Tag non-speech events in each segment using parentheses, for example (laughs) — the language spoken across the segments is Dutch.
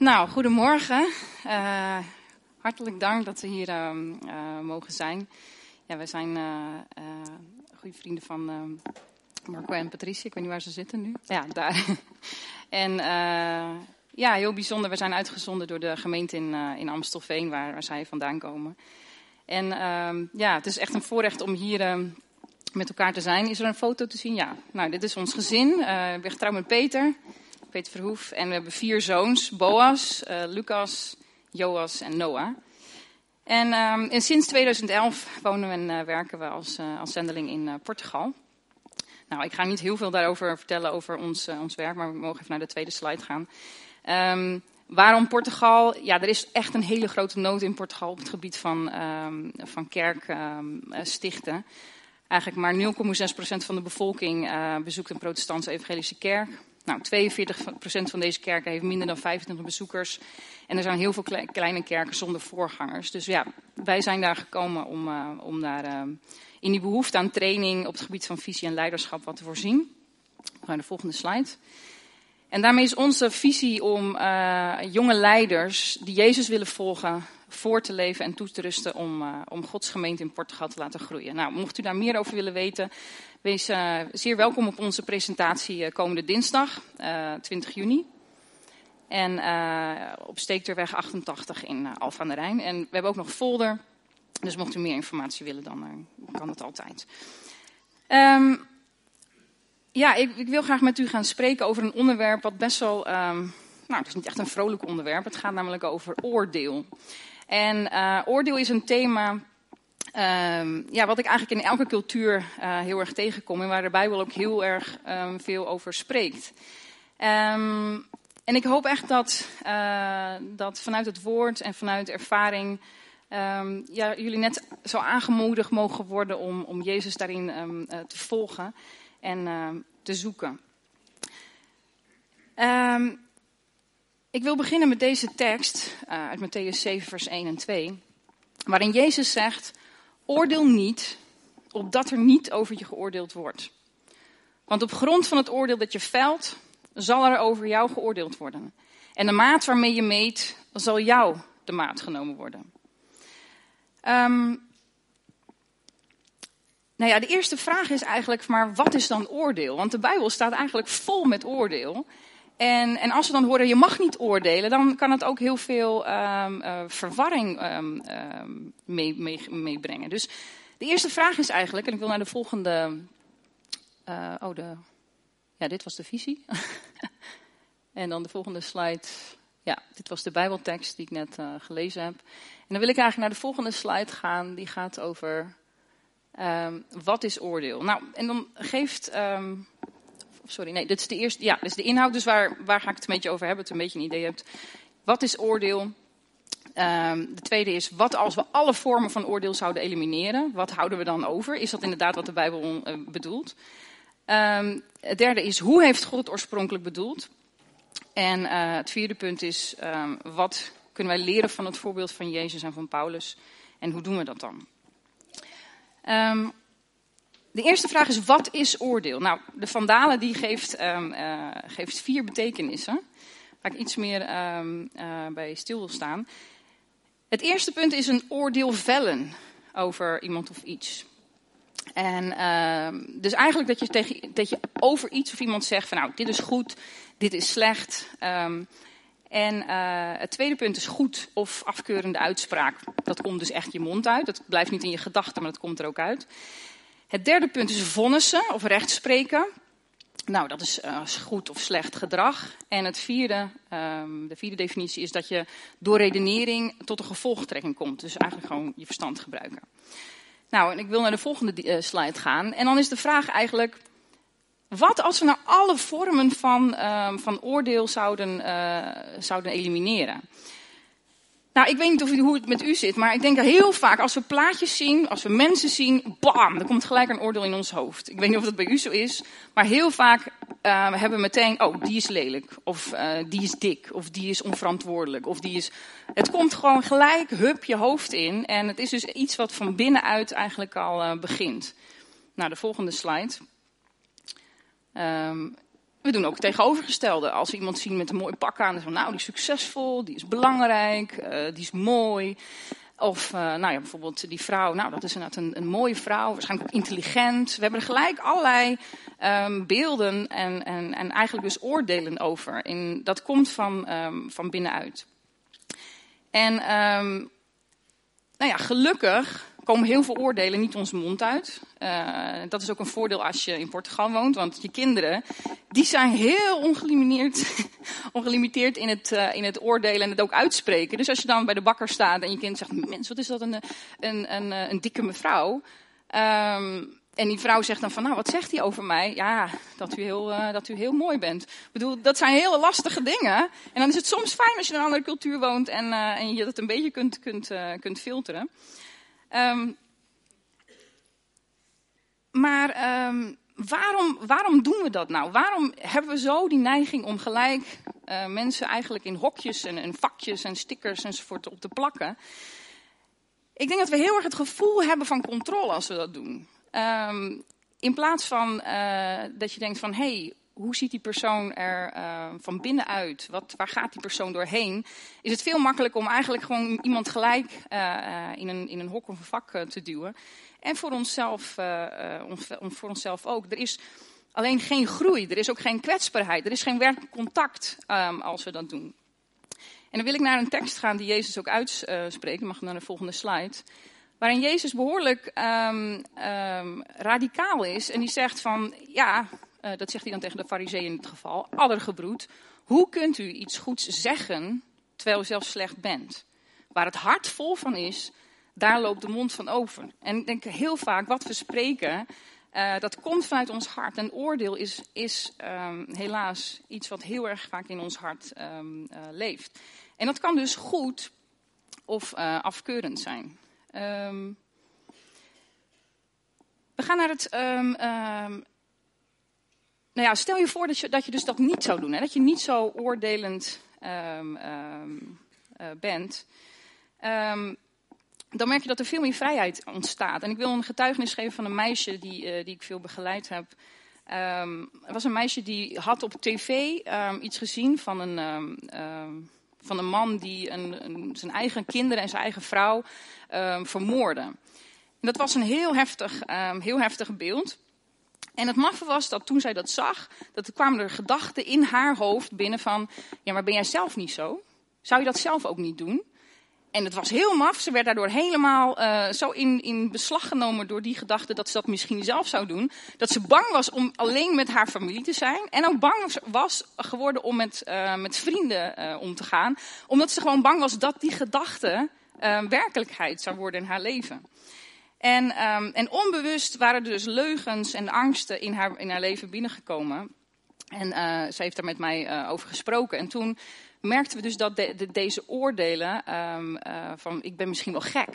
Nou, goedemorgen. Uh, hartelijk dank dat we hier uh, mogen zijn. Ja, zijn uh, goede vrienden van Marco en Patricia. Ik weet niet waar ze zitten nu. Ja, daar. (laughs) en ja, heel bijzonder. We zijn uitgezonden door de gemeente in, in Amstelveen, waar, waar, zij vandaan komen. En ehm, ja, het is echt een voorrecht om hier ehm, met elkaar te zijn. Is er een foto te zien? Ja. Nou, dit is ons gezin. Ik ben getrouwd met Peter. Peter Verhoef. En we hebben vier zoons. Boas, uh, Lucas, Joas en Noah. En, um, en, sinds 2011 wonen en uh, werken we als, uh, als zendeling in Portugal. Nou, ik ga niet heel veel daarover vertellen over ons, ons werk, maar we mogen even naar de tweede slide gaan. Um, waarom Portugal? Ja, er is echt een hele grote nood in Portugal op het gebied van, um, van kerkstichten. Eigenlijk maar 0,6% van de bevolking bezoekt een protestantse evangelische kerk. Nou, 42% van deze kerken heeft minder dan 25 bezoekers. En er zijn heel veel kleine kerken zonder voorgangers. Dus ja, wij zijn daar gekomen om, uh, om daar uh, in die behoefte aan training op het gebied van visie en leiderschap wat te voorzien. We gaan naar de volgende slide. En daarmee is onze visie om uh, jonge leiders die Jezus willen volgen, voor te leven en toe te rusten om, uh, om Gods gemeente in Portugal te laten groeien. Nou, mocht u daar meer over willen weten, wees uh, zeer welkom op onze presentatie komende dinsdag, 20 juni. En op Steekterweg 88 in Alphen aan de Rijn. En we hebben ook nog een folder, dus mocht u meer informatie willen, dan kan dat altijd. Um, ja, ik, ik, wil graag met u gaan spreken over een onderwerp wat best wel. Um, nou, het is niet echt een vrolijk onderwerp. Het gaat namelijk over oordeel. En uh, oordeel is een thema. Um, ja, wat ik eigenlijk in elke cultuur uh, heel erg tegenkom en waar de Bijbel ook heel erg um, veel over spreekt. en ik hoop echt dat, uh, dat vanuit het woord en vanuit ervaring ja, jullie net zo aangemoedigd mogen worden om, om Jezus daarin te volgen en te zoeken. Um, ik wil beginnen met deze tekst uh, uit Matthäus 7, vers 1 en 2, waarin Jezus zegt: Oordeel niet, opdat er niet over je geoordeeld wordt. Want op grond van het oordeel dat je velt, zal er over jou geoordeeld worden. En de maat waarmee je meet, zal jou de maat genomen worden. Um, nou ja, de eerste vraag is eigenlijk, maar wat is dan oordeel? Want de Bijbel staat eigenlijk vol met oordeel. En, en als we dan horen, je mag niet oordelen, dan kan het ook heel veel um, uh, verwarring um, um, meebrengen. Mee, dus de eerste vraag is eigenlijk, en ik wil naar de volgende. Uh, oh, de, ja, dit was de visie. (laughs) en dan de volgende slide. Ja, dit was de Bijbeltekst die ik net uh, gelezen heb. En dan wil ik eigenlijk naar de volgende slide gaan. Die gaat over wat is oordeel? Nou, en dan geeft. Sorry, nee, dit is de eerste. Ja, dit is de inhoud. Dus waar, waar ga ik het een beetje over hebben? Dat een beetje een idee hebt. Wat is oordeel? Um, de tweede is, wat als we alle vormen van oordeel zouden elimineren? Wat houden we dan over? Is dat inderdaad wat de Bijbel uh, bedoelt? Um, het derde is, hoe heeft God oorspronkelijk bedoeld? En uh, het vierde punt is, um, wat kunnen wij leren van het voorbeeld van Jezus en van Paulus? En hoe doen we dat dan? De eerste vraag is, wat is oordeel? Nou, de Vandalen die geeft, um, uh, geeft vier betekenissen, waar ik iets meer um, uh, bij stil wil staan. Het eerste punt is een oordeel vellen over iemand of iets. En uh, dus eigenlijk dat je, tegen, dat je over iets of iemand zegt van nou, dit is goed, dit is slecht. En uh, het tweede punt is goed of afkeurende uitspraak. Dat komt dus echt je mond uit. Dat blijft niet in je gedachten, maar dat komt er ook uit. Het derde punt is vonnissen of rechtspreken. Nou, dat is uh, goed of slecht gedrag. En het vierde, um, de vierde definitie is dat je door redenering tot een gevolgtrekking komt. Dus eigenlijk gewoon je verstand gebruiken. Nou, en ik wil naar de volgende uh, slide gaan. En dan is de vraag eigenlijk, wat als we nou alle vormen van, uh, van oordeel zouden, uh, zouden elimineren? Nou, ik weet niet of, hoe het met u zit, maar ik denk heel vaak als we plaatjes zien, als we mensen zien, bam, dan komt gelijk een oordeel in ons hoofd. Ik weet niet of dat bij u zo is, maar heel vaak uh, hebben we meteen, oh, die is lelijk, of uh, die is dik, of die is onverantwoordelijk, of die is... Het komt gewoon gelijk, hup, je hoofd in en het is dus iets wat van binnenuit eigenlijk al uh, begint. Nou, de volgende slide. Um, we doen ook het tegenovergestelde. Als we iemand zien met een mooi pak aan, dan van nou, die is succesvol, die is belangrijk, uh, die is mooi. Of uh, nou ja, bijvoorbeeld die vrouw, nou dat is inderdaad een, een mooie vrouw, waarschijnlijk intelligent. We hebben er gelijk allerlei um, beelden en, en, en eigenlijk dus oordelen over. En dat komt van, um, van binnenuit. En um, nou ja, gelukkig komen heel veel oordelen niet onze mond uit. Uh, dat is ook een voordeel als je in Portugal woont, want je kinderen, die zijn heel ongelimiteerd, (laughs) ongelimiteerd in, het, uh, in het oordelen en het ook uitspreken. Dus als je dan bij de bakker staat en je kind zegt, mens, wat is dat een, een, een, een dikke mevrouw. Um, en die vrouw zegt dan van, nou, wat zegt hij over mij? Ja, dat u heel, dat u heel mooi bent. Ik bedoel, dat zijn hele lastige dingen. En dan is het soms fijn als je in een andere cultuur woont en, en je dat een beetje kunt, kunt, kunt filteren. Um, maar um, waarom, waarom doen we dat nou? Waarom hebben we zo die neiging om gelijk uh, mensen eigenlijk in hokjes en, en vakjes en stickers enzovoort op te plakken? Ik denk dat we heel erg het gevoel hebben van controle als we dat doen. Um, in plaats van uh, dat je denkt van, hé, hey, hoe ziet die persoon er uh, van binnenuit? Wat, waar gaat die persoon doorheen? Is het veel makkelijker om eigenlijk gewoon iemand gelijk uh, in, een, in een hok of een vak te duwen. En voor onszelf, voor onszelf ook. Er is alleen geen groei, er is ook geen kwetsbaarheid, er is geen werkelijk contact um, als we dat doen. En dan wil ik naar een tekst gaan die Jezus ook uitspreekt. Mag naar de volgende slide. Waarin Jezus behoorlijk um, radicaal is. En die zegt van, ja, uh, dat zegt hij dan tegen de fariseeën in dit geval. Addergebroed, hoe kunt u iets goeds zeggen terwijl u zelf slecht bent? Waar het hart vol van is, daar loopt de mond van over. En ik denk heel vaak, wat we spreken, uh, dat komt vanuit ons hart. En oordeel is, is um, helaas iets wat heel erg vaak in ons hart um, uh, leeft. En dat kan dus goed of afkeurend zijn. Um, we gaan naar het. Nou ja, stel je voor dat je, dat je dus dat niet zou doen. Hè? Dat je niet zo oordelend uh, bent. dan merk je dat er veel meer vrijheid ontstaat. En ik wil een getuigenis geven van een meisje die, uh, die ik veel begeleid heb. Er was een meisje die had op tv iets gezien van een, van een man die een, zijn eigen kinderen en zijn eigen vrouw vermoordde. En dat was een heel heftig, heel heftig beeld. En het maffe was dat toen zij dat zag, dat er kwamen er gedachten in haar hoofd binnen van, ja maar ben jij zelf niet zo? Zou je dat zelf ook niet doen? En het was heel maf. Ze werd daardoor helemaal uh, zo in, in beslag genomen door die gedachte dat ze dat misschien zelf zou doen. Dat ze bang was om alleen met haar familie te zijn. En ook bang was geworden om met, uh, met vrienden uh, om te gaan. Omdat ze gewoon bang was dat die gedachte werkelijkheid zou worden in haar leven. En, um, en onbewust waren er dus leugens en angsten in haar, in haar leven binnengekomen. En uh, ze heeft daar met mij uh, over gesproken. En toen merkten we dus dat de, de, deze oordelen um, uh, van ik ben misschien wel gek,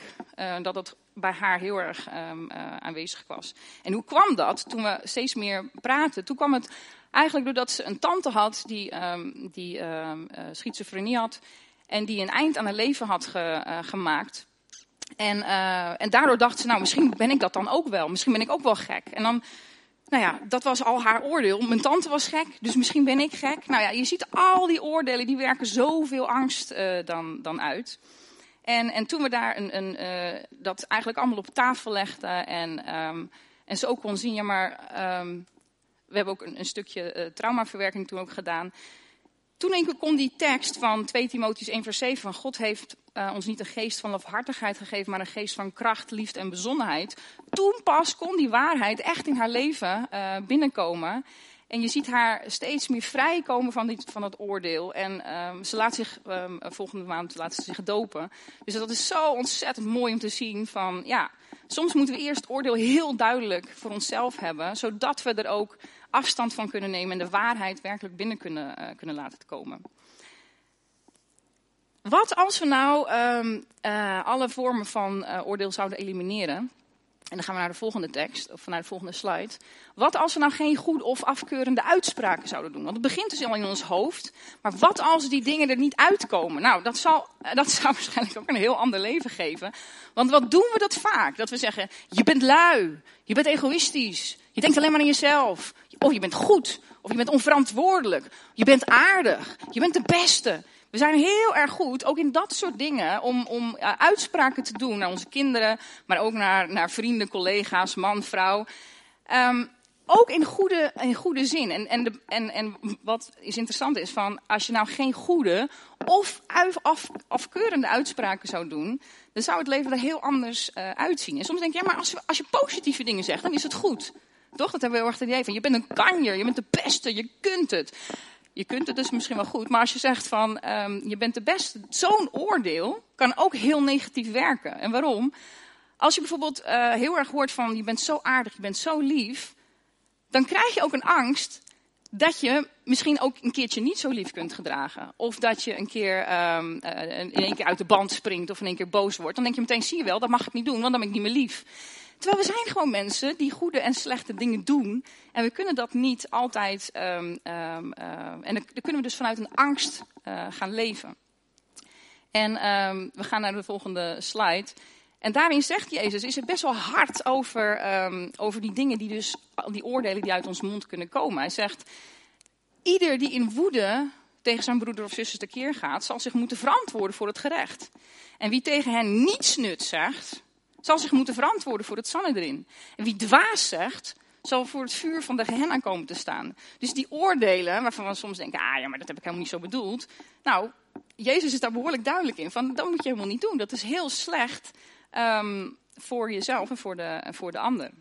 dat dat bij haar heel erg uh, aanwezig was. En hoe kwam dat? Toen we steeds meer praten, toen kwam het eigenlijk doordat ze een tante had die, die schizofrenie had en die een eind aan haar leven had ge, gemaakt. En, en daardoor dacht ze, nou misschien ben ik dat dan ook wel, misschien ben ik ook wel gek. En dan nou ja, dat was al haar oordeel. Mijn tante was gek, dus misschien ben ik gek. Nou ja, je ziet al die oordelen, die werken zoveel angst uh, dan, dan uit. En, en toen we daar een, een, uh, dat eigenlijk allemaal op tafel legden en, um, en ze ook kon zien, ja maar um, we hebben ook een, een stukje traumaverwerking toen ook gedaan. Toen ik kon die tekst van 2 Timotheus 1 vers 7 van God heeft uh, ons niet een geest van lafhartigheid gegeven, maar een geest van kracht, liefde en bezonnenheid. Toen pas kon die waarheid echt in haar leven uh, binnenkomen. En je ziet haar steeds meer vrijkomen van, dit, van dat oordeel. En um, ze laat zich um, volgende maand laat ze zich dopen. Dus dat is zo ontzettend mooi om te zien van ja, soms moeten we eerst oordeel heel duidelijk voor onszelf hebben, zodat we er ook afstand van kunnen nemen en de waarheid werkelijk binnen kunnen, uh, kunnen laten komen. Wat als we nou um, uh, alle vormen van uh, oordeel zouden elimineren? En dan gaan we naar de volgende tekst, of naar de volgende slide. Wat als we nou geen goed of afkeurende uitspraken zouden doen? Want het begint dus al in ons hoofd. Maar wat als die dingen er niet uitkomen? Nou, dat, zal, dat zou (laughs) waarschijnlijk ook een heel ander leven geven. Want wat doen we dat vaak? Dat we zeggen, je bent lui, je bent egoïstisch, je denkt alleen maar aan jezelf, Of je bent goed. Of je bent onverantwoordelijk. Je bent aardig. Je bent de beste. We zijn heel erg goed, ook in dat soort dingen, om, om uh, uitspraken te doen naar onze kinderen, maar ook naar, naar vrienden, collega's, man, vrouw. Um, ook in goede, in goede zin. En, en, en, en wat is interessant is, van, als je nou geen goede of af, afkeurende uitspraken zou doen, dan zou het leven er heel anders uh, uitzien. En soms denk je, ja, maar als, als je positieve dingen zegt, dan is het goed. Toch? Dat hebben we heel erg het idee van, je bent een kanjer, je bent de beste, je kunt het. Je kunt het dus misschien wel goed, maar als je zegt van, um, je bent de beste, zo'n oordeel kan ook heel negatief werken. En waarom? Als je bijvoorbeeld uh, heel erg hoort van, je bent zo aardig, je bent zo lief, dan krijg je ook een angst dat je misschien ook een keertje niet zo lief kunt gedragen. Of dat je een keer um, uh, in één keer uit de band springt of in één keer boos wordt. Dan denk je meteen, zie je wel, dat mag ik niet doen, want dan ben ik niet meer lief. Terwijl we zijn gewoon mensen die goede en slechte dingen doen. En we kunnen dat niet altijd. Um, um, uh, en dan kunnen we dus vanuit een angst uh, gaan leven. En we gaan naar de volgende slide. En daarin zegt Jezus, is het best wel hard over, over die dingen die dus, die oordelen die uit ons mond kunnen komen. Hij zegt, ieder die in woede tegen zijn broeder of zuster tekeer gaat, zal zich moeten verantwoorden voor het gerecht. En wie tegen hen niets nut zegt, zal zich moeten verantwoorden voor het erin. En wie dwaas zegt, zal voor het vuur van de Gehenna komen te staan. Dus die oordelen, waarvan we soms denken, ah ja, maar dat heb ik helemaal niet zo bedoeld. Nou, Jezus is daar behoorlijk duidelijk in, van dat moet je helemaal niet doen. Dat is heel slecht um, voor jezelf en voor de, voor de ander.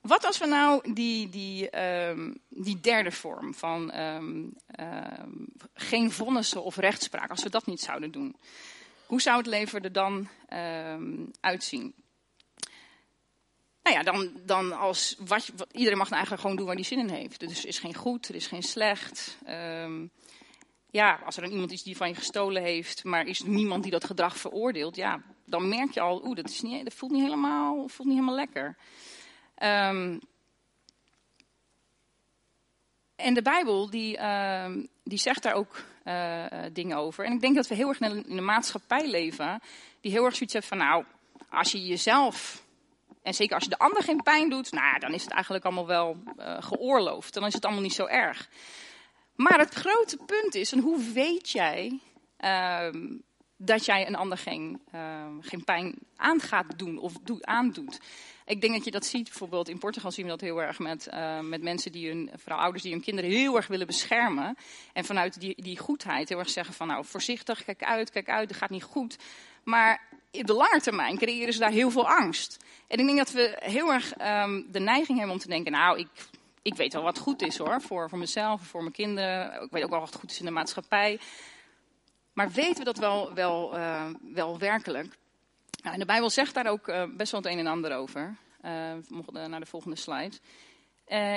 Wat als we nou die, die, um, die derde vorm van um, geen vonnissen of rechtspraak, als we dat niet zouden doen, hoe zou het leven er dan uitzien? Nou ja, dan, dan als wat, iedereen mag nou eigenlijk gewoon doen waar hij zin in heeft. Dus er is geen goed, er is geen slecht. Um, ja, als er dan iemand is die van je gestolen heeft, maar is niemand die dat gedrag veroordeelt, ja, dan merk je al, oeh, dat, is niet, dat voelt, niet helemaal, voelt niet helemaal lekker. Um, en de Bijbel, die, die zegt daar ook uh, dingen over. En ik denk dat we heel erg in een maatschappij leven, die heel erg zoiets heeft van, nou, als je jezelf, en zeker als je de ander geen pijn doet, nou, dan is het eigenlijk allemaal wel uh, geoorloofd. Dan is het allemaal niet zo erg. Maar het grote punt is, en hoe weet jij uh, dat jij een ander geen, uh, geen pijn aan gaat doen of doet, aandoet? Ik denk dat je dat ziet, bijvoorbeeld in Portugal zien we dat heel erg met, uh, met mensen die hun, vooral ouders die hun kinderen heel erg willen beschermen. En vanuit die, die goedheid heel erg zeggen van nou voorzichtig, kijk uit, kijk uit, het gaat niet goed. Maar in de lange termijn creëren ze daar heel veel angst. En ik denk dat we heel erg um, de neiging hebben om te denken, nou ik ik weet wel wat goed is hoor, voor, voor mezelf, voor mijn kinderen. Ik weet ook wel wat goed is in de maatschappij. Maar weten we dat wel, wel, uh, wel werkelijk? En de Bijbel zegt daar ook uh, best wel het een en ander over. Uh, naar de volgende slide.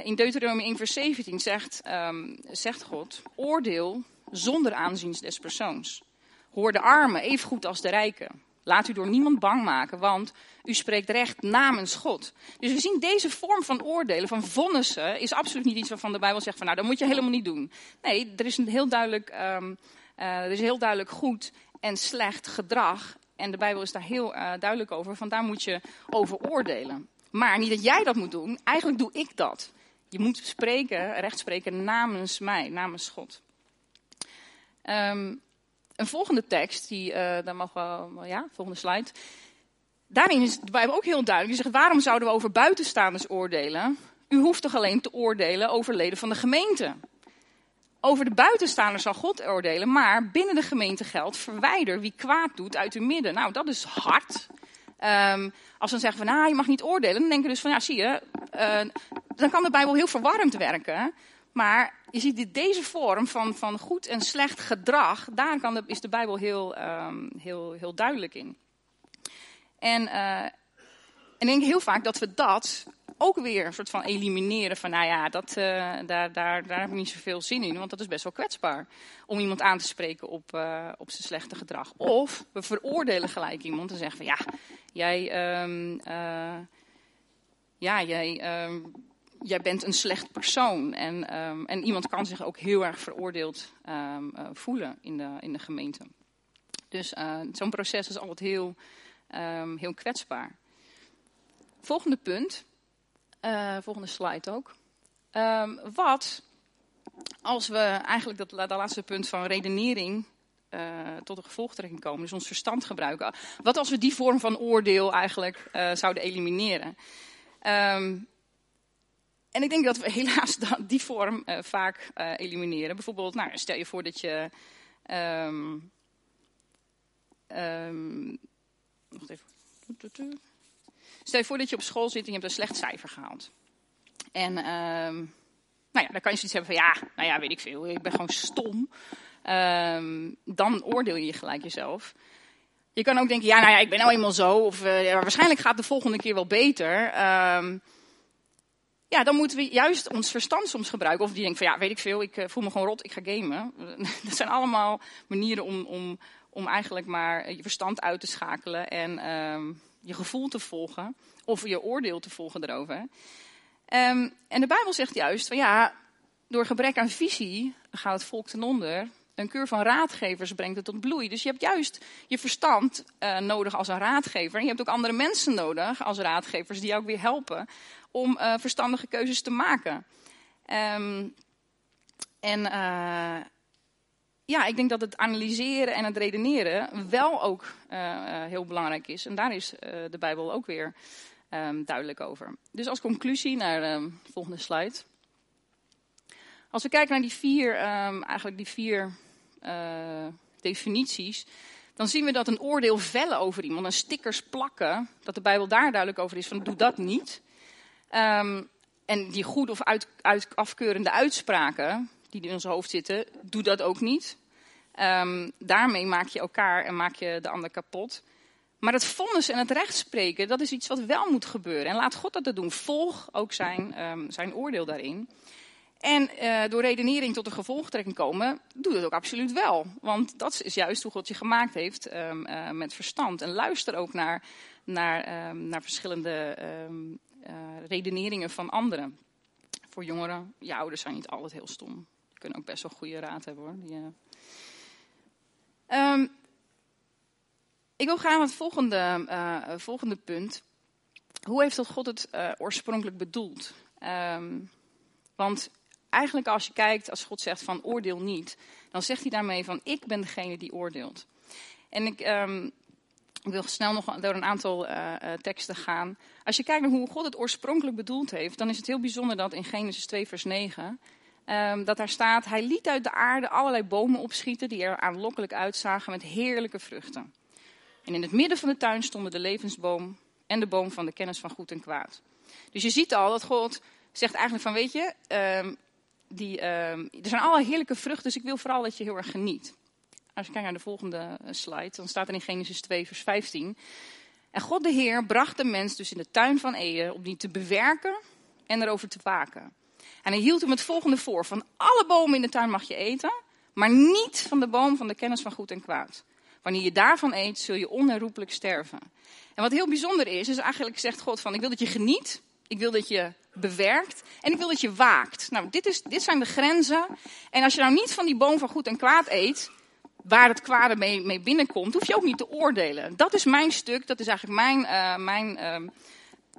in Deuteronomie 1 vers 17 zegt, um, zegt God, oordeel zonder aanzien des persoons. Hoor de armen even goed als de rijken. Laat u door niemand bang maken, want u spreekt recht namens God. Dus we zien deze vorm van oordelen, van vonnissen, is absoluut niet iets waarvan de Bijbel zegt van nou, dat moet je helemaal niet doen. Nee, er is een heel duidelijk, uh, er is heel duidelijk goed en slecht gedrag. En de Bijbel is daar heel uh, duidelijk over, van daar moet je over oordelen. Maar niet dat jij dat moet doen, eigenlijk doe ik dat. Je moet spreken, recht spreken namens mij, namens God. Um, een volgende tekst, die, uh, daar mogen we, ja, volgende slide. Daarin is de Bijbel ook heel duidelijk. Die zegt, waarom zouden we over buitenstaanders oordelen? U hoeft toch alleen te oordelen over leden van de gemeente. Over de buitenstaanders zal God oordelen, maar binnen de gemeente geldt, verwijder wie kwaad doet uit uw midden. Nou, dat is hard. Um, als we dan zeggen van, nou, je mag niet oordelen, dan denken dus van, ja, zie je, uh, dan kan de Bijbel heel verwarrend werken. Maar je ziet deze vorm van, van goed en slecht gedrag, daar kan de, is de Bijbel heel, um, heel, heel duidelijk in. En, en ik denk heel vaak dat we dat ook weer een soort van elimineren. Van nou ja, dat, uh, daar, daar, daar heb ik niet zoveel zin in, want dat is best wel kwetsbaar. Om iemand aan te spreken op, uh, op zijn slechte gedrag. Of we veroordelen gelijk iemand en zeggen van ja, jij, um, ja, jij um, jij bent een slecht persoon. En, um, en iemand kan zich ook heel erg veroordeeld voelen in de, in de gemeente. Dus zo'n proces is altijd heel, heel kwetsbaar. Volgende punt. Uh, volgende slide ook. Um, wat als we eigenlijk dat, laatste punt van redenering uh, tot een gevolgtrekking komen, dus ons verstand gebruiken. Wat als we die vorm van oordeel eigenlijk uh, zouden elimineren? Um, en ik denk dat we (laughs) helaas die vorm vaak elimineren. Bijvoorbeeld, nou, stel je voor dat je. Um, um, wacht even. Stel je voor dat je op school zit en je hebt een slecht cijfer gehaald. En nou ja, dan kan je zoiets hebben van ja, nou ja, weet ik veel, ik ben gewoon stom. Um, dan oordeel je gelijk jezelf. Je kan ook denken, ja, nou ja, ik ben nou eenmaal zo. Of uh, ja, waarschijnlijk gaat de volgende keer wel beter. Um, ja, dan moeten we juist ons verstand soms gebruiken. Of die denkt van, ja, weet ik veel, ik uh, voel me gewoon rot, ik ga gamen. (laughs) dat zijn allemaal manieren om, om, om eigenlijk maar je verstand uit te schakelen. En je gevoel te volgen. Of je oordeel te volgen erover. Um, en de Bijbel zegt juist van, ja, door gebrek aan visie gaat het volk ten onder. Een keur van raadgevers brengt het tot bloei. Dus je hebt juist je verstand uh, nodig als een raadgever. En je hebt ook andere mensen nodig als raadgevers die jou ook weer helpen om uh, verstandige keuzes te maken. Um, en uh, ja, ik denk dat het analyseren en het redeneren wel ook heel belangrijk is. En daar is de Bijbel ook weer um, duidelijk over. Dus als conclusie naar de volgende slide. Als we kijken naar die vier, um, eigenlijk die vier definities, dan zien we dat een oordeel vellen over iemand, een stickers plakken, dat de Bijbel daar duidelijk over is van doe dat niet. En die goed of uit, afkeurende uitspraken die in ons hoofd zitten, doe dat ook niet. Um, daarmee maak je elkaar en maak je de ander kapot. Maar het vonnis en het rechtspreken, dat is iets wat wel moet gebeuren. En laat God dat doen. Volg ook zijn, um, zijn oordeel daarin. En uh, door redenering tot een gevolgtrekking komen, doe dat ook absoluut wel. Want dat is juist hoe God je gemaakt heeft um, uh, met verstand. En luister ook naar, naar, naar verschillende uh, redeneringen van anderen. Voor jongeren, je ouders zijn niet altijd heel stom. Kunnen ook best wel goede raad hebben hoor. Die, ik wil gaan naar het volgende, volgende punt. Hoe heeft dat God het oorspronkelijk bedoeld? want eigenlijk als je kijkt, als God zegt van oordeel niet, dan zegt hij daarmee van ik ben degene die oordeelt. En ik, ik wil snel nog door een aantal teksten gaan. Als je kijkt naar hoe God het oorspronkelijk bedoeld heeft, dan is het heel bijzonder dat in Genesis 2 vers 9, um, dat daar staat, hij liet uit de aarde allerlei bomen opschieten die er aanlokkelijk uitzagen met heerlijke vruchten. En in het midden van de tuin stonden de levensboom en de boom van de kennis van goed en kwaad. Dus je ziet al dat God zegt eigenlijk van, weet je, um, die, uh, er zijn alle heerlijke vruchten, dus ik wil vooral dat je heel erg geniet. Als je kijkt naar de volgende eh, slide, dan staat er in Genesis 2, vers 15. En God de Heer bracht de mens dus in de tuin van Eden om die te bewerken en erover te waken. En hij hield hem het volgende voor: van alle bomen in de tuin mag je eten, maar niet van de boom van de kennis van goed en kwaad. Wanneer je daarvan eet, zul je onherroepelijk sterven. En wat heel bijzonder is, is eigenlijk zegt God van, ik wil dat je geniet, ik wil dat je bewerkt en ik wil dat je waakt. Nou, dit, is, dit zijn de grenzen. En als je nou niet van die boom van goed en kwaad eet, waar het kwade mee, mee binnenkomt, hoef je ook niet te oordelen. Dat is mijn stuk, dat is eigenlijk mijn, uh, mijn, uh,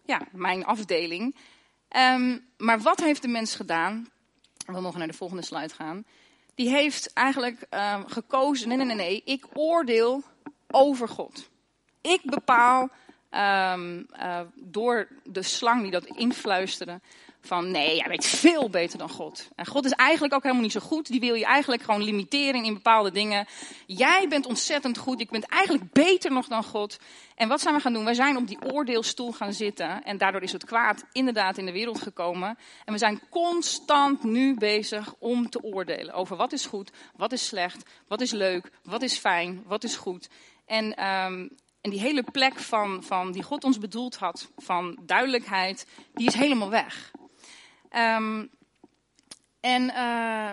ja, mijn afdeling. Um, maar wat heeft de mens gedaan? Wil nog naar de volgende slide gaan. Die heeft eigenlijk uh, gekozen, nee, nee, nee, nee, ik oordeel over God. Ik bepaal um, uh, door de slang die dat influisterde. Van nee, jij weet veel beter dan God. En God is eigenlijk ook helemaal niet zo goed. Die wil je eigenlijk gewoon limiteren in bepaalde dingen. Jij bent ontzettend goed. Je bent eigenlijk beter nog dan God. En wat zijn we gaan doen? Wij zijn op die oordeelstoel gaan zitten. En daardoor is het kwaad inderdaad in de wereld gekomen. En we zijn constant nu bezig om te oordelen over wat is goed, wat is slecht, wat is leuk, wat is fijn, wat is goed. En um, en die hele plek van, van die God ons bedoeld had, van duidelijkheid, die is helemaal weg. Um, en uh,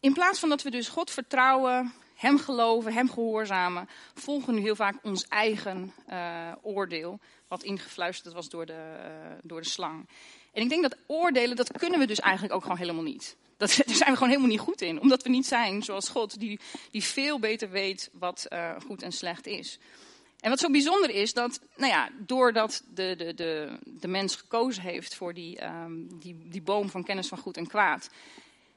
in plaats van dat we dus God vertrouwen, Hem geloven, Hem gehoorzamen, volgen we nu heel vaak ons eigen uh, oordeel, wat ingefluisterd was door de, uh, door de slang. En ik denk dat oordelen, dat kunnen we dus eigenlijk ook gewoon helemaal niet. Dat, (laughs) daar zijn we gewoon helemaal niet goed in. Omdat we niet zijn zoals God, die, die veel beter weet wat goed en slecht is. En wat zo bijzonder is, dat nou ja, doordat de, de, de, de mens gekozen heeft voor die, ehm, die, die boom van kennis van goed en kwaad,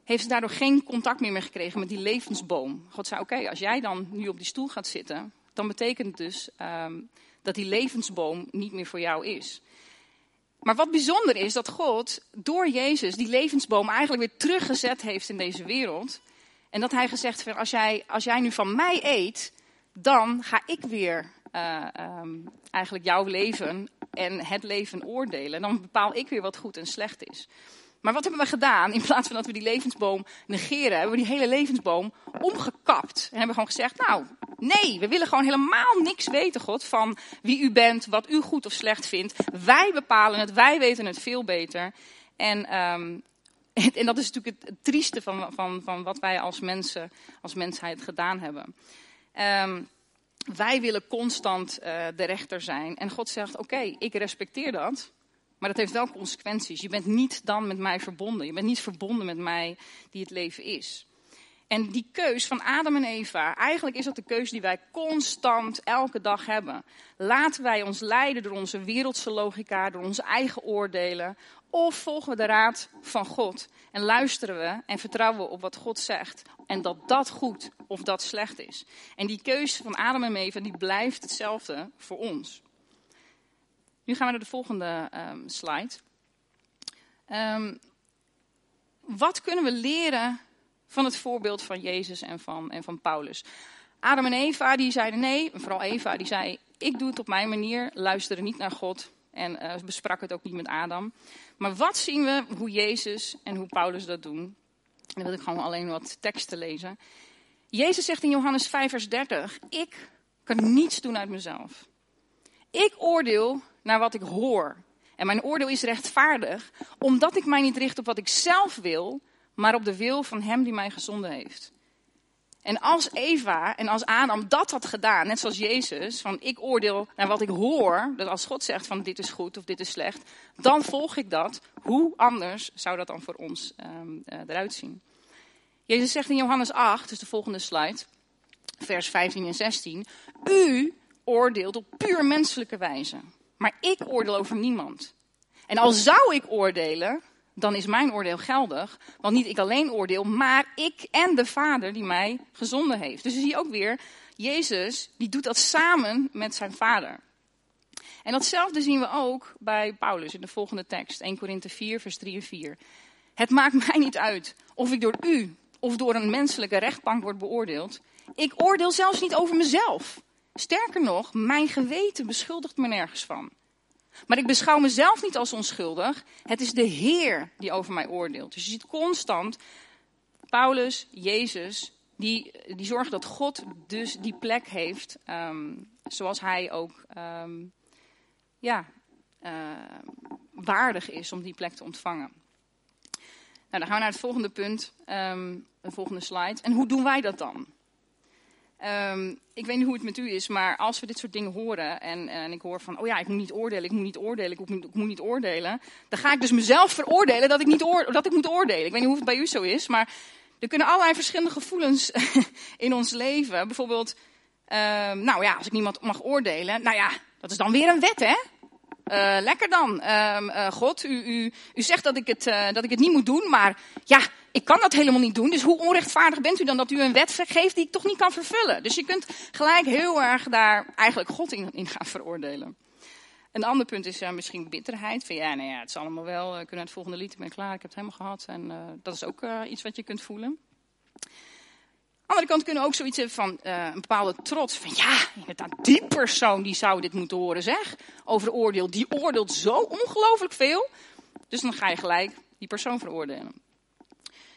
heeft ze daardoor geen contact meer, meer gekregen met die levensboom. God zei, oké, als jij dan nu op die stoel gaat zitten, dan betekent het dus ehm, dat die levensboom niet meer voor jou is. Maar wat bijzonder is, dat God door Jezus die levensboom eigenlijk weer teruggezet heeft in deze wereld. En dat hij gezegd heeft, als jij, als jij nu van mij eet, dan ga ik weer uh, um, eigenlijk jouw leven en het leven oordelen. Dan bepaal ik weer wat goed en slecht is. Maar wat hebben we gedaan? In plaats van dat we die levensboom negeren, hebben we die hele levensboom omgekapt. En hebben we gewoon gezegd, nou, nee, we willen gewoon helemaal niks weten, God, van wie u bent, wat u goed of slecht vindt. Wij bepalen het, wij weten het veel beter. En, um, (laughs) en dat is natuurlijk het trieste van, van, van wat wij als mensen, als mensheid gedaan hebben. Um, wij willen constant uh, de rechter zijn. En God zegt, oké, ik respecteer dat. Maar dat heeft wel consequenties. Je bent niet dan met mij verbonden. Je bent niet verbonden met mij die het leven is. En die keus van Adam en Eva, eigenlijk is dat de keus die wij constant elke dag hebben. Laten wij ons leiden door onze wereldse logica, door onze eigen oordelen, of volgen we de raad van God en luisteren we en vertrouwen we op wat God zegt en dat dat goed of dat slecht is. En die keuze van Adam en Eva die blijft hetzelfde voor ons. Nu gaan we naar de volgende um, slide. Um, wat kunnen we leren van het voorbeeld van Jezus en van, en van Paulus? Adam en Eva die zeiden nee, vooral Eva die zei ik doe het op mijn manier, luisteren niet naar God en uh, besprak het ook niet met Adam. Maar wat zien we hoe Jezus en hoe Paulus dat doen? Dan wil ik gewoon alleen wat teksten lezen. Jezus zegt in Johannes 5, vers 30: Ik kan niets doen uit mezelf. Ik oordeel naar wat ik hoor. En mijn oordeel is rechtvaardig, omdat ik mij niet richt op wat ik zelf wil, maar op de wil van Hem die mij gezonden heeft. En als Eva en als Adam dat had gedaan, net zoals Jezus, van ik oordeel naar wat ik hoor, dat als God zegt van dit is goed of dit is slecht, dan volg ik dat. Hoe anders zou dat dan voor ons um, eruit zien? Jezus zegt in Johannes 8, dus de volgende slide, vers 15 en 16, u oordeelt op puur menselijke wijze, maar ik oordeel over niemand. En al zou ik oordelen, dan is mijn oordeel geldig. Want niet ik alleen oordeel, maar ik en de Vader die mij gezonden heeft. Dus zie je ook weer, Jezus die doet dat samen met zijn Vader. En datzelfde zien we ook bij Paulus in de volgende tekst, 1 Korinthe 4, vers 3 en 4. Het maakt mij niet uit of ik door u of door een menselijke rechtbank word beoordeeld. Ik oordeel zelfs niet over mezelf. Sterker nog, mijn geweten beschuldigt me nergens van. Maar ik beschouw mezelf niet als onschuldig. Het is de Heer die over mij oordeelt. Dus je ziet constant Paulus, Jezus, die, die zorgen dat God dus die plek heeft um, zoals hij ook um, ja, uh, waardig is om die plek te ontvangen. Nou, dan gaan we naar het volgende punt, um, de volgende slide. En hoe doen wij dat dan? Um, ik weet niet hoe het met u is, maar als we dit soort dingen horen en, en ik hoor van, oh ja, ik moet niet oordelen, ik moet niet oordelen, ik moet, ik moet niet oordelen, dan ga ik dus mezelf veroordelen dat ik, niet dat ik moet oordelen. Ik weet niet hoe het bij u zo is, maar er kunnen allerlei verschillende gevoelens (laughs) in ons leven. Bijvoorbeeld, um, nou ja, als ik niemand mag oordelen, nou ja, dat is dan weer een wet, hè? Uh, lekker dan. Um, uh, God, u, u, u zegt dat ik, het, uh, dat ik het niet moet doen, maar ja, ik kan dat helemaal niet doen. Dus hoe onrechtvaardig bent u dan dat u een wet geeft die ik toch niet kan vervullen? Dus je kunt gelijk heel erg daar eigenlijk God in, gaan veroordelen. Een ander punt is uh, misschien bitterheid. Van ja, nou ja, het is allemaal wel. Uh, kunnen het volgende lied, ik ben klaar, ik heb het helemaal gehad. En uh, dat is ook iets wat je kunt voelen. Aan de andere kant kunnen we ook zoiets hebben van een bepaalde trots. Van ja, inderdaad, die persoon die zou dit moeten horen, zeg. Over de oordeel. Die oordeelt zo ongelooflijk veel. Dus dan ga je gelijk die persoon veroordelen.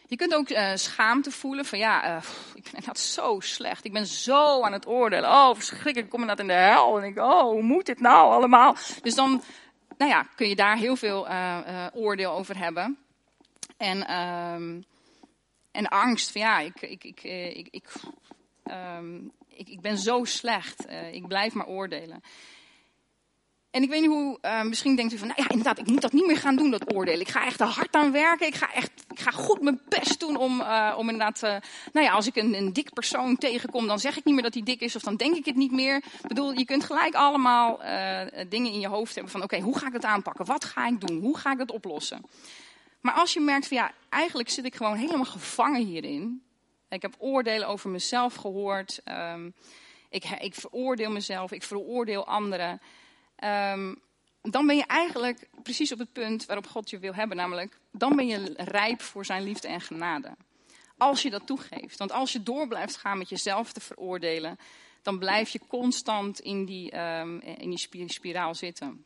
Je kunt ook uh, schaamte voelen van ja, uh, ik ben inderdaad zo slecht. Ik ben zo aan het oordelen. Oh, verschrikkelijk, ik kom inderdaad in de hel. En ik, oh, hoe moet dit nou allemaal? Dus dan, nou ja, kun je daar heel veel uh, oordeel over hebben. En, um, en angst van ja, ik, ik, ik, ik, um, ik, ik ben zo slecht. ik blijf maar oordelen. En ik weet niet hoe, uh, misschien denkt u van, nou ja, inderdaad, ik moet dat niet meer gaan doen, dat oordelen. Ik ga echt er hard aan werken. Ik ga echt ik ga goed mijn best doen om, uh, om inderdaad, uh, nou ja, als ik een, een dik persoon tegenkom, dan zeg ik niet meer dat hij dik is of dan denk ik het niet meer. Ik bedoel, je kunt gelijk allemaal dingen in je hoofd hebben van, oké, hoe ga ik het aanpakken? Wat ga ik doen? Hoe ga ik het oplossen? Maar als je merkt van, ja, eigenlijk zit ik gewoon helemaal gevangen hierin. Ik heb oordelen over mezelf gehoord. Um, ik, ik veroordeel mezelf, ik veroordeel anderen. Um, dan ben je eigenlijk precies op het punt waarop God je wil hebben. Namelijk, dan ben je rijp voor zijn liefde en genade. Als je dat toegeeft. Want als je door blijft gaan met jezelf te veroordelen, dan blijf je constant in die, um, in die spiraal zitten.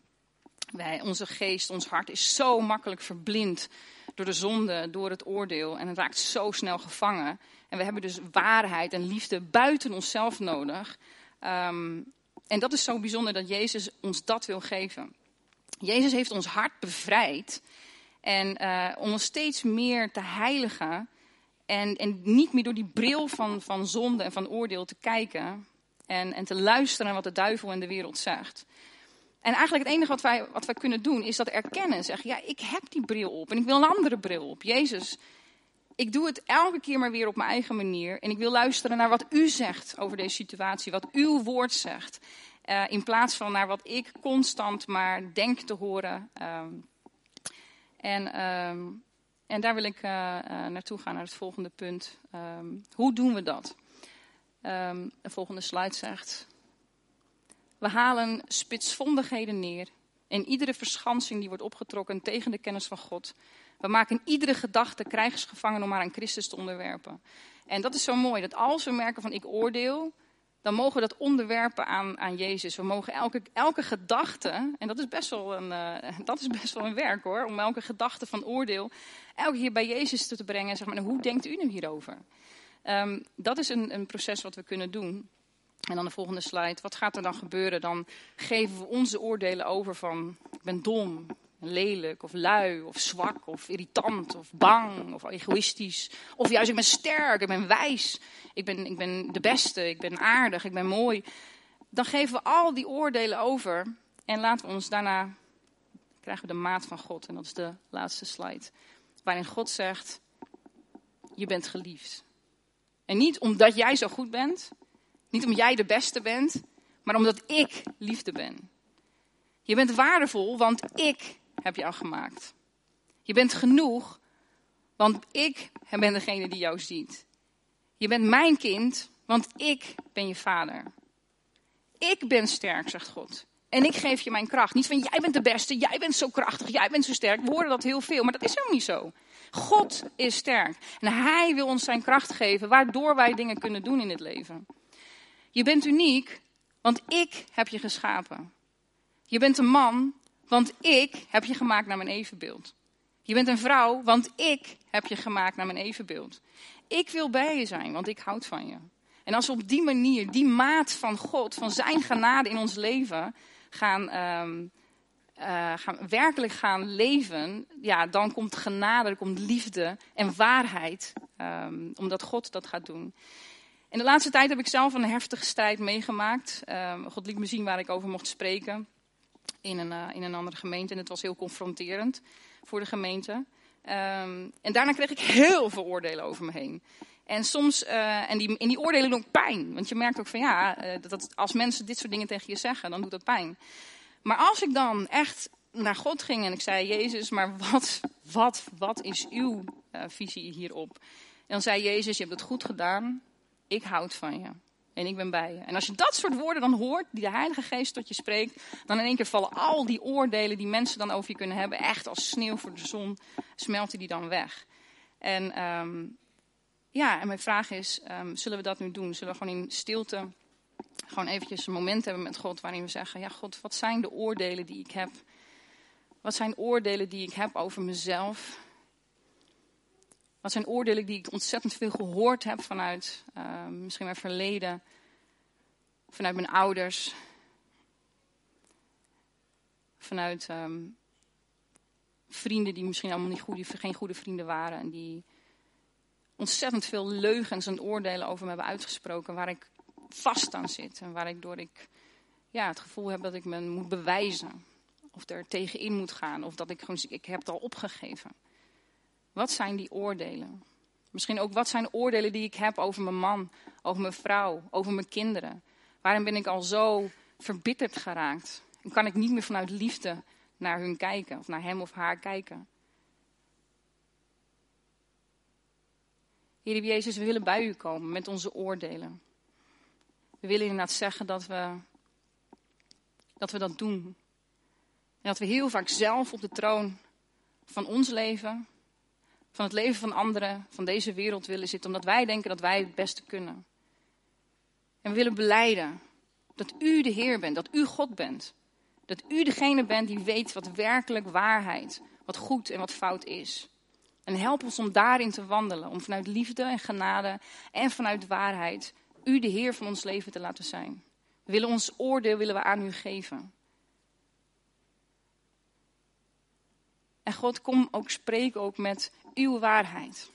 Wij, onze geest, ons hart is zo makkelijk verblind door de zonde, door het oordeel. En het raakt zo snel gevangen. En we hebben dus waarheid en liefde buiten onszelf nodig. Um, en dat is zo bijzonder dat Jezus ons dat wil geven. Jezus heeft ons hart bevrijd. En uh, om ons steeds meer te heiligen. En, en niet meer door die bril van, van zonde en van oordeel te kijken. En, en te luisteren naar wat de duivel en de wereld zegt. En eigenlijk het enige wat wij, wat wij kunnen doen is dat erkennen. Zeggen, ja, ik heb die bril op en ik wil een andere bril op. Jezus, ik doe het elke keer maar weer op mijn eigen manier. En ik wil luisteren naar wat u zegt over deze situatie, wat uw woord zegt. Uh, in plaats van naar wat ik constant maar denk te horen. Um, en, um, en daar wil ik uh, uh, naartoe gaan, naar het volgende punt. Um, hoe doen we dat? de volgende slide zegt. We halen spitsvondigheden neer. En iedere verschansing die wordt opgetrokken tegen de kennis van God. We maken iedere gedachte krijgsgevangen om maar aan Christus te onderwerpen. En dat is zo mooi, dat als we merken van ik oordeel, dan mogen we dat onderwerpen aan, aan Jezus. We mogen elke, elke gedachte, en dat is, best wel een, uh, (laughs) dat is best wel een werk hoor, om elke gedachte van oordeel elke keer bij Jezus te brengen. Zeg maar, hoe denkt u nu hierover? Um, dat is een, een proces wat we kunnen doen. En dan de volgende slide. Wat gaat er dan gebeuren? Dan geven we onze oordelen over van ik ben dom, lelijk of lui of zwak of irritant of bang of egoïstisch. Of juist ik ben sterk, ik ben wijs, ik ben, ik ben de beste, ik ben aardig, ik ben mooi. Dan geven we al die oordelen over en laten we ons daarna, krijgen we de maat van God. En dat is de laatste slide. Waarin God zegt, je bent geliefd. En niet omdat jij zo goed bent, niet omdat jij de beste bent, maar omdat ik liefde ben. Je bent waardevol, want ik heb jou gemaakt. Je bent genoeg, want ik ben degene die jou ziet. Je bent mijn kind, want ik ben je vader. Ik ben sterk, zegt God. En ik geef je mijn kracht. Niet van jij bent de beste, jij bent zo krachtig, jij bent zo sterk. We horen dat heel veel, maar dat is helemaal niet zo. God is sterk. En hij wil ons zijn kracht geven, waardoor wij dingen kunnen doen in het leven. Je bent uniek, want ik heb je geschapen. Je bent een man, want ik heb je gemaakt naar mijn evenbeeld. Je bent een vrouw, want ik heb je gemaakt naar mijn evenbeeld. Ik wil bij je zijn, want ik houd van je. En als we op die manier, die maat van God, van zijn genade in ons leven gaan, um, uh, gaan werkelijk gaan leven, ja, dan komt genade, er komt liefde en waarheid, um, omdat God dat gaat doen. In de laatste tijd heb ik zelf een heftige strijd meegemaakt. Um, God liet me zien waar ik over mocht spreken in een, uh, in een andere gemeente. En het was heel confronterend voor de gemeente. Um, en daarna kreeg ik heel veel oordelen over me heen. En soms, uh, en die, in die oordelen doen pijn. Want je merkt ook van ja, uh, dat als mensen dit soort dingen tegen je zeggen, dan doet dat pijn. Maar als ik dan echt naar God ging en ik zei, Jezus, maar wat, wat, wat is uw visie hierop? En dan zei Jezus, je hebt het goed gedaan, ik houd van je. En ik ben bij je. En als je dat soort woorden dan hoort, die de Heilige Geest tot je spreekt, dan in één keer vallen al die oordelen die mensen dan over je kunnen hebben, echt als sneeuw voor de zon, smelten die dan weg. En um, ja, en mijn vraag is, um, zullen we dat nu doen? Zullen we gewoon in stilte gewoon eventjes een moment hebben met God waarin we zeggen, ja God, wat zijn de oordelen die ik heb? Wat zijn oordelen die ik heb over mezelf? Wat zijn oordelen die ik ontzettend veel gehoord heb vanuit uh, misschien mijn verleden, vanuit mijn ouders, vanuit um, vrienden die misschien allemaal niet goede, geen goede vrienden waren en die ontzettend veel leugens en oordelen over me hebben uitgesproken waar ik vast aan zit en waar ik door ik ja, het gevoel heb dat ik me moet bewijzen of er tegenin moet gaan of dat ik gewoon ik heb het al opgegeven. Wat zijn die oordelen? Misschien ook wat zijn oordelen die ik heb over mijn man, over mijn vrouw, over mijn kinderen? Waarom ben ik al zo verbitterd geraakt? En kan ik niet meer vanuit liefde naar hun kijken of naar hem of haar kijken? Heer Jezus, we willen bij u komen met onze oordelen. We willen inderdaad zeggen dat we dat, we dat doen. En dat we heel vaak zelf op de troon van ons leven, van het leven van anderen, van deze wereld willen zitten, omdat wij denken dat wij het beste kunnen. En we willen beleiden dat u de Heer bent, dat u God bent. Dat u degene bent die weet wat werkelijk waarheid, wat goed en wat fout is. En help ons om daarin te wandelen, om vanuit liefde en genade en vanuit waarheid u de Heer van ons leven te laten zijn. We willen ons oordeel willen we aan u geven. En God, kom ook spreken ook met uw waarheid.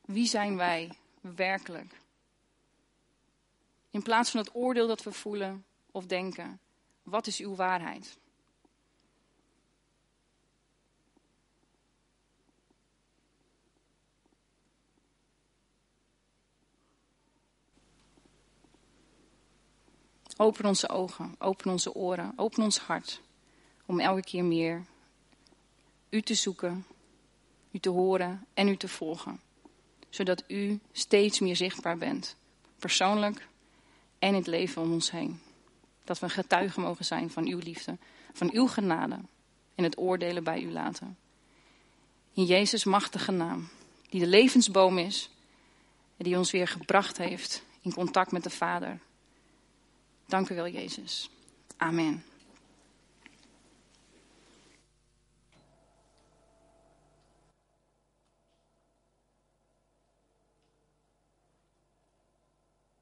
Wie zijn wij werkelijk? In plaats van het oordeel dat we voelen of denken, wat is uw waarheid? Open onze ogen, open onze oren, open ons hart. Om elke keer meer u te zoeken, u te horen en u te volgen. Zodat u steeds meer zichtbaar bent. Persoonlijk en in het leven om ons heen. Dat we getuigen mogen zijn van uw liefde, van uw genade en het oordelen bij u laten. In Jezus' machtige naam, die de levensboom is en die ons weer gebracht heeft in contact met de Vader. Dank u wel, Jezus. Amen.